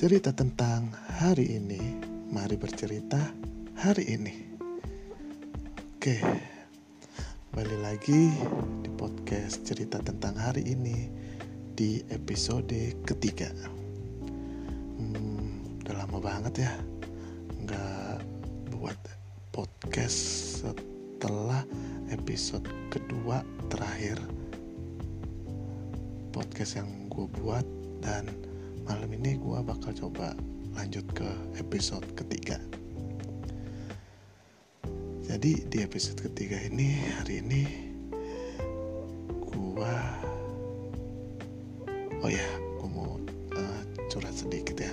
Cerita tentang hari ini, mari bercerita hari ini. Oke, kembali lagi di podcast cerita tentang hari ini di episode ketiga. Hmm, udah lama banget ya, nggak buat podcast setelah episode kedua terakhir podcast yang gue buat dan malam ini gue bakal coba lanjut ke episode ketiga. Jadi di episode ketiga ini hari ini gue oh ya gue mau uh, curhat sedikit ya.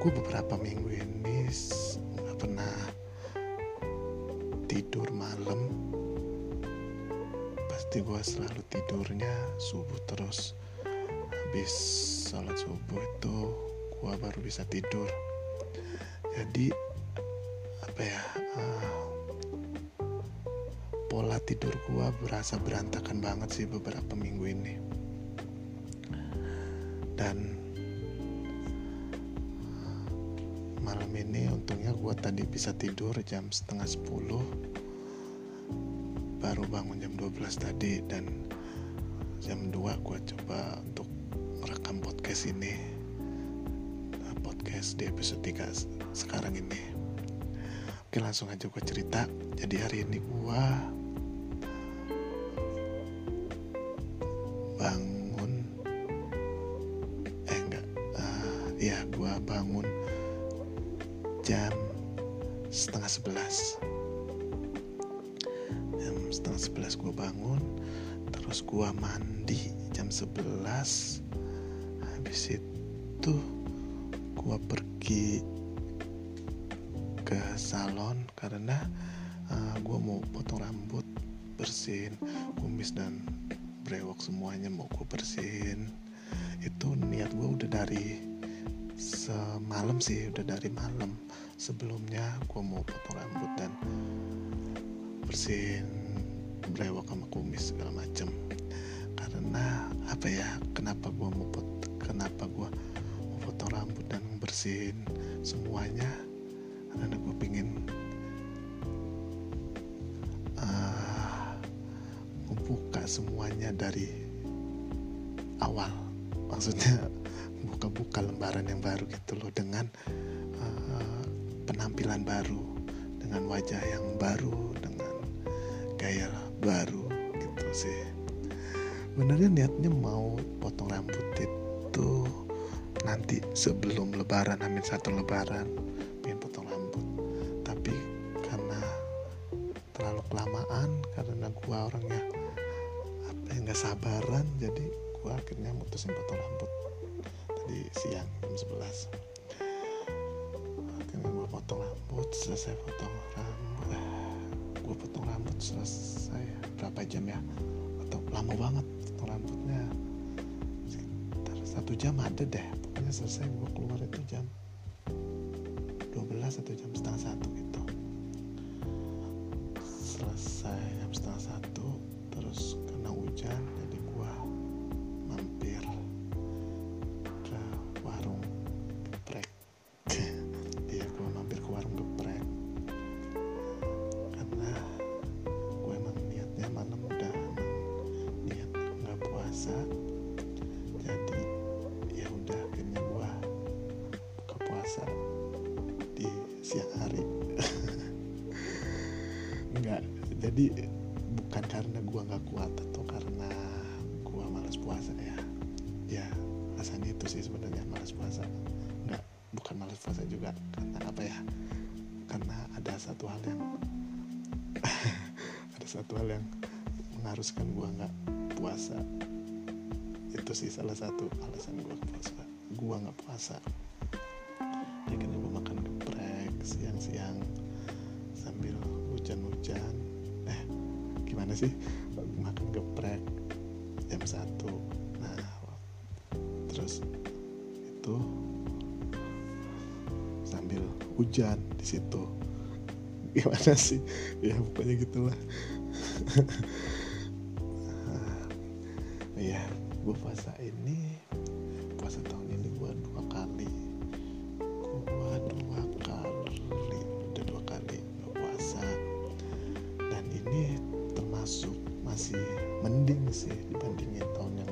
Gue beberapa minggu ini nggak pernah tidur malam. Pasti gue selalu tidurnya subuh terus habis sholat subuh itu gue baru bisa tidur. Jadi apa ya uh, pola tidur gue berasa berantakan banget sih beberapa minggu ini. Dan malam ini untungnya gue tadi bisa tidur jam setengah sepuluh baru bangun jam 12 tadi dan jam 2 gue coba untuk merekam podcast ini nah, podcast di episode 3 sekarang ini. Oke langsung aja gue cerita. Jadi hari ini gue bangun eh enggak uh, ya gue bangun jam setengah sebelas. Jam setengah sebelas gue bangun terus gue mandi jam sebelas habis itu gue pergi ke salon karena uh, gue mau potong rambut bersihin kumis dan brewok semuanya mau gue bersihin. Itu niat gue udah dari semalam sih udah dari malam. Sebelumnya gue mau potong rambut dan bersihin brewok sama kumis segala macem. Karena apa ya kenapa gue mau pot kenapa gue mau potong rambut dan bersihin semuanya? Karena gue pingin uh, membuka semuanya dari awal. Maksudnya buka-buka lembaran yang baru gitu loh dengan uh, penampilan baru dengan wajah yang baru dengan gaya baru gitu sih. Sebenarnya niatnya mau potong rambut itu nanti sebelum lebaran amin satu lebaran pengen potong rambut. Tapi karena terlalu kelamaan karena gua orangnya apa ya nggak sabaran jadi gua akhirnya mutusin potong rambut. Tadi siang jam 11 akhirnya gua potong rambut selesai potong rambut. Gue potong rambut selesai. Berapa jam ya? Atau lama banget potong rambutnya? Sekitar satu jam ada deh pokoknya selesai gue keluar itu jam 12 atau jam setengah satu gitu. Selesai jam setengah satu terus kena hujan jadi bukan karena gue nggak kuat atau karena gue malas puasa ya. Ya alasan itu sih sebenarnya malas puasa. Nggak bukan malas puasa juga karena apa ya? Karena ada satu hal yang ada satu hal yang mengharuskan gue nggak puasa. Itu sih salah satu alasan gue puasa. Gue nggak puasa. Jadi gue makan geprek siang-siang sambil hujan-hujan gimana sih? Makan geprek jam satu. Nah terus itu sambil hujan di situ. Gimana sih? Ya pokoknya gitulah. Iya gue puasa ini puasa tahun ini gue dua kali mending sih dibandingin tahun yang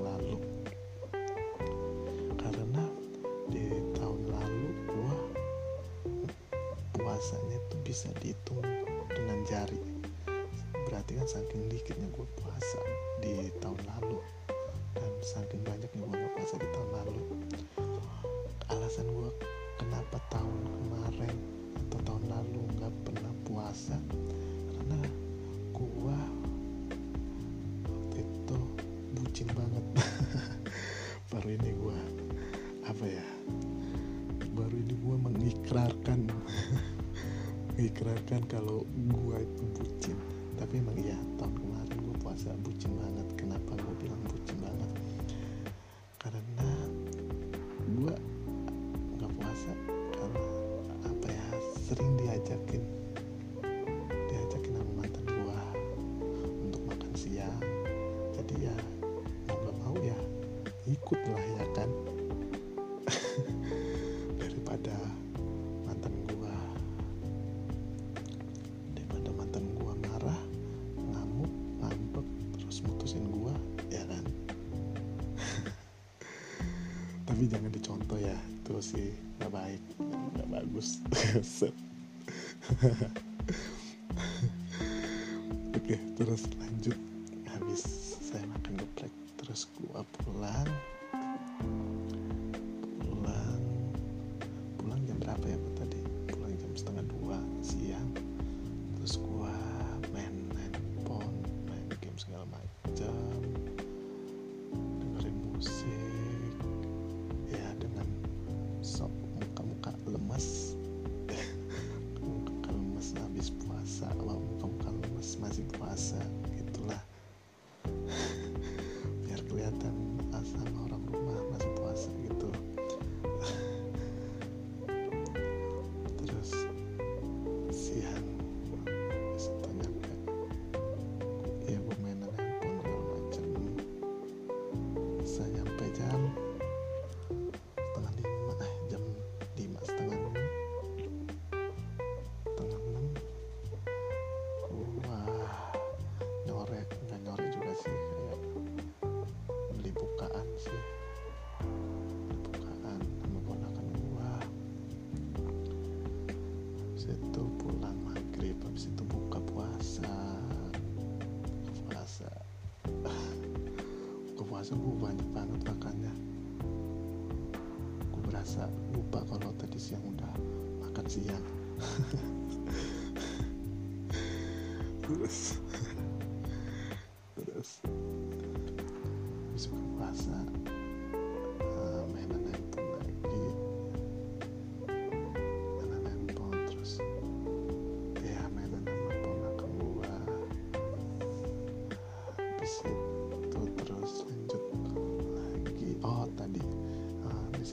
baru ini gue apa ya baru ini gue mengikrarkan mengikrarkan kalau gue itu bucin. Tapi emang iya tahun kemarin gue puasa bucin banget. Kenapa gue bilang bucin banget? Karena ikut lah ya kan? Daripada mantan gua. Daripada mantan gua marah ngamuk ngambek terus mutusin gua ya kan? Tapi jangan dicontoh ya itu sih nggak baik nggak bagus. Oke terus lanjut. Habis saya makan geprek terus gua pulang pulang. Pulang jam berapa ya Bu? Tadi itu pulang maghrib habis itu buka puasa. Puasa. Buka puasa gua banyak banget makannya. Gue berasa lupa kalau tadi siang udah makan siang. Terus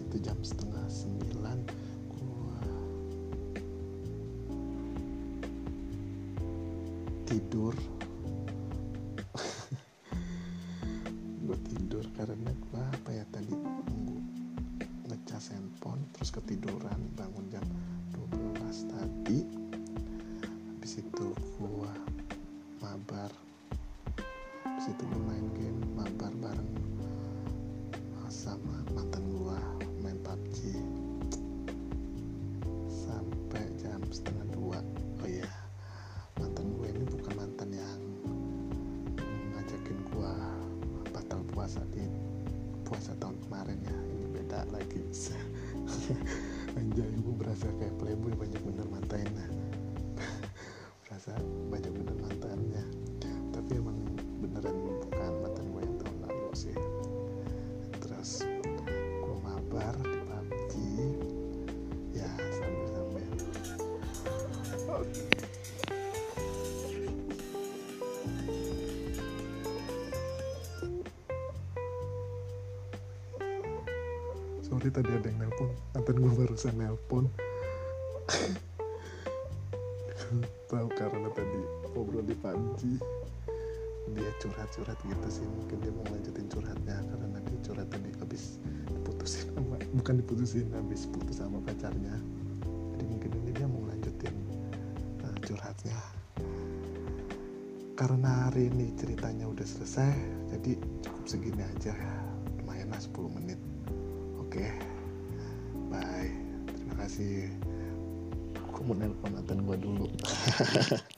situ jam setengah sembilan gua tidur. Gue tidur karena gue apa ya tadi nunggu ngecas handphone terus ketiduran bangun puasa di puasa tahun kemarin ya. Ini beda lagi. Anjay gue berasa kayak playboy banyak bener mantannya berasa banyak bener mantannya tapi emang beneran bukan mantan gue yang tahun lalu sih. Terus gue mabar di PUBG ya sambil sambil sorry tadi ada yang nelpon. Mantan gue barusan nelpon. Tahu karena tadi ngobrol di PUBG dia curhat-curhat gitu sih. Mungkin dia mau lanjutin curhatnya. Karena dia curhat tadi habis diputusin sama bukan diputusin habis putus sama pacarnya. Jadi mungkin ini dia mau lanjutin uh, curhatnya. Karena hari ini ceritanya udah selesai jadi cukup segini aja. Lumayan lah 10 menit oke. Bye. Terima kasih. Aku mau nelpon gue dulu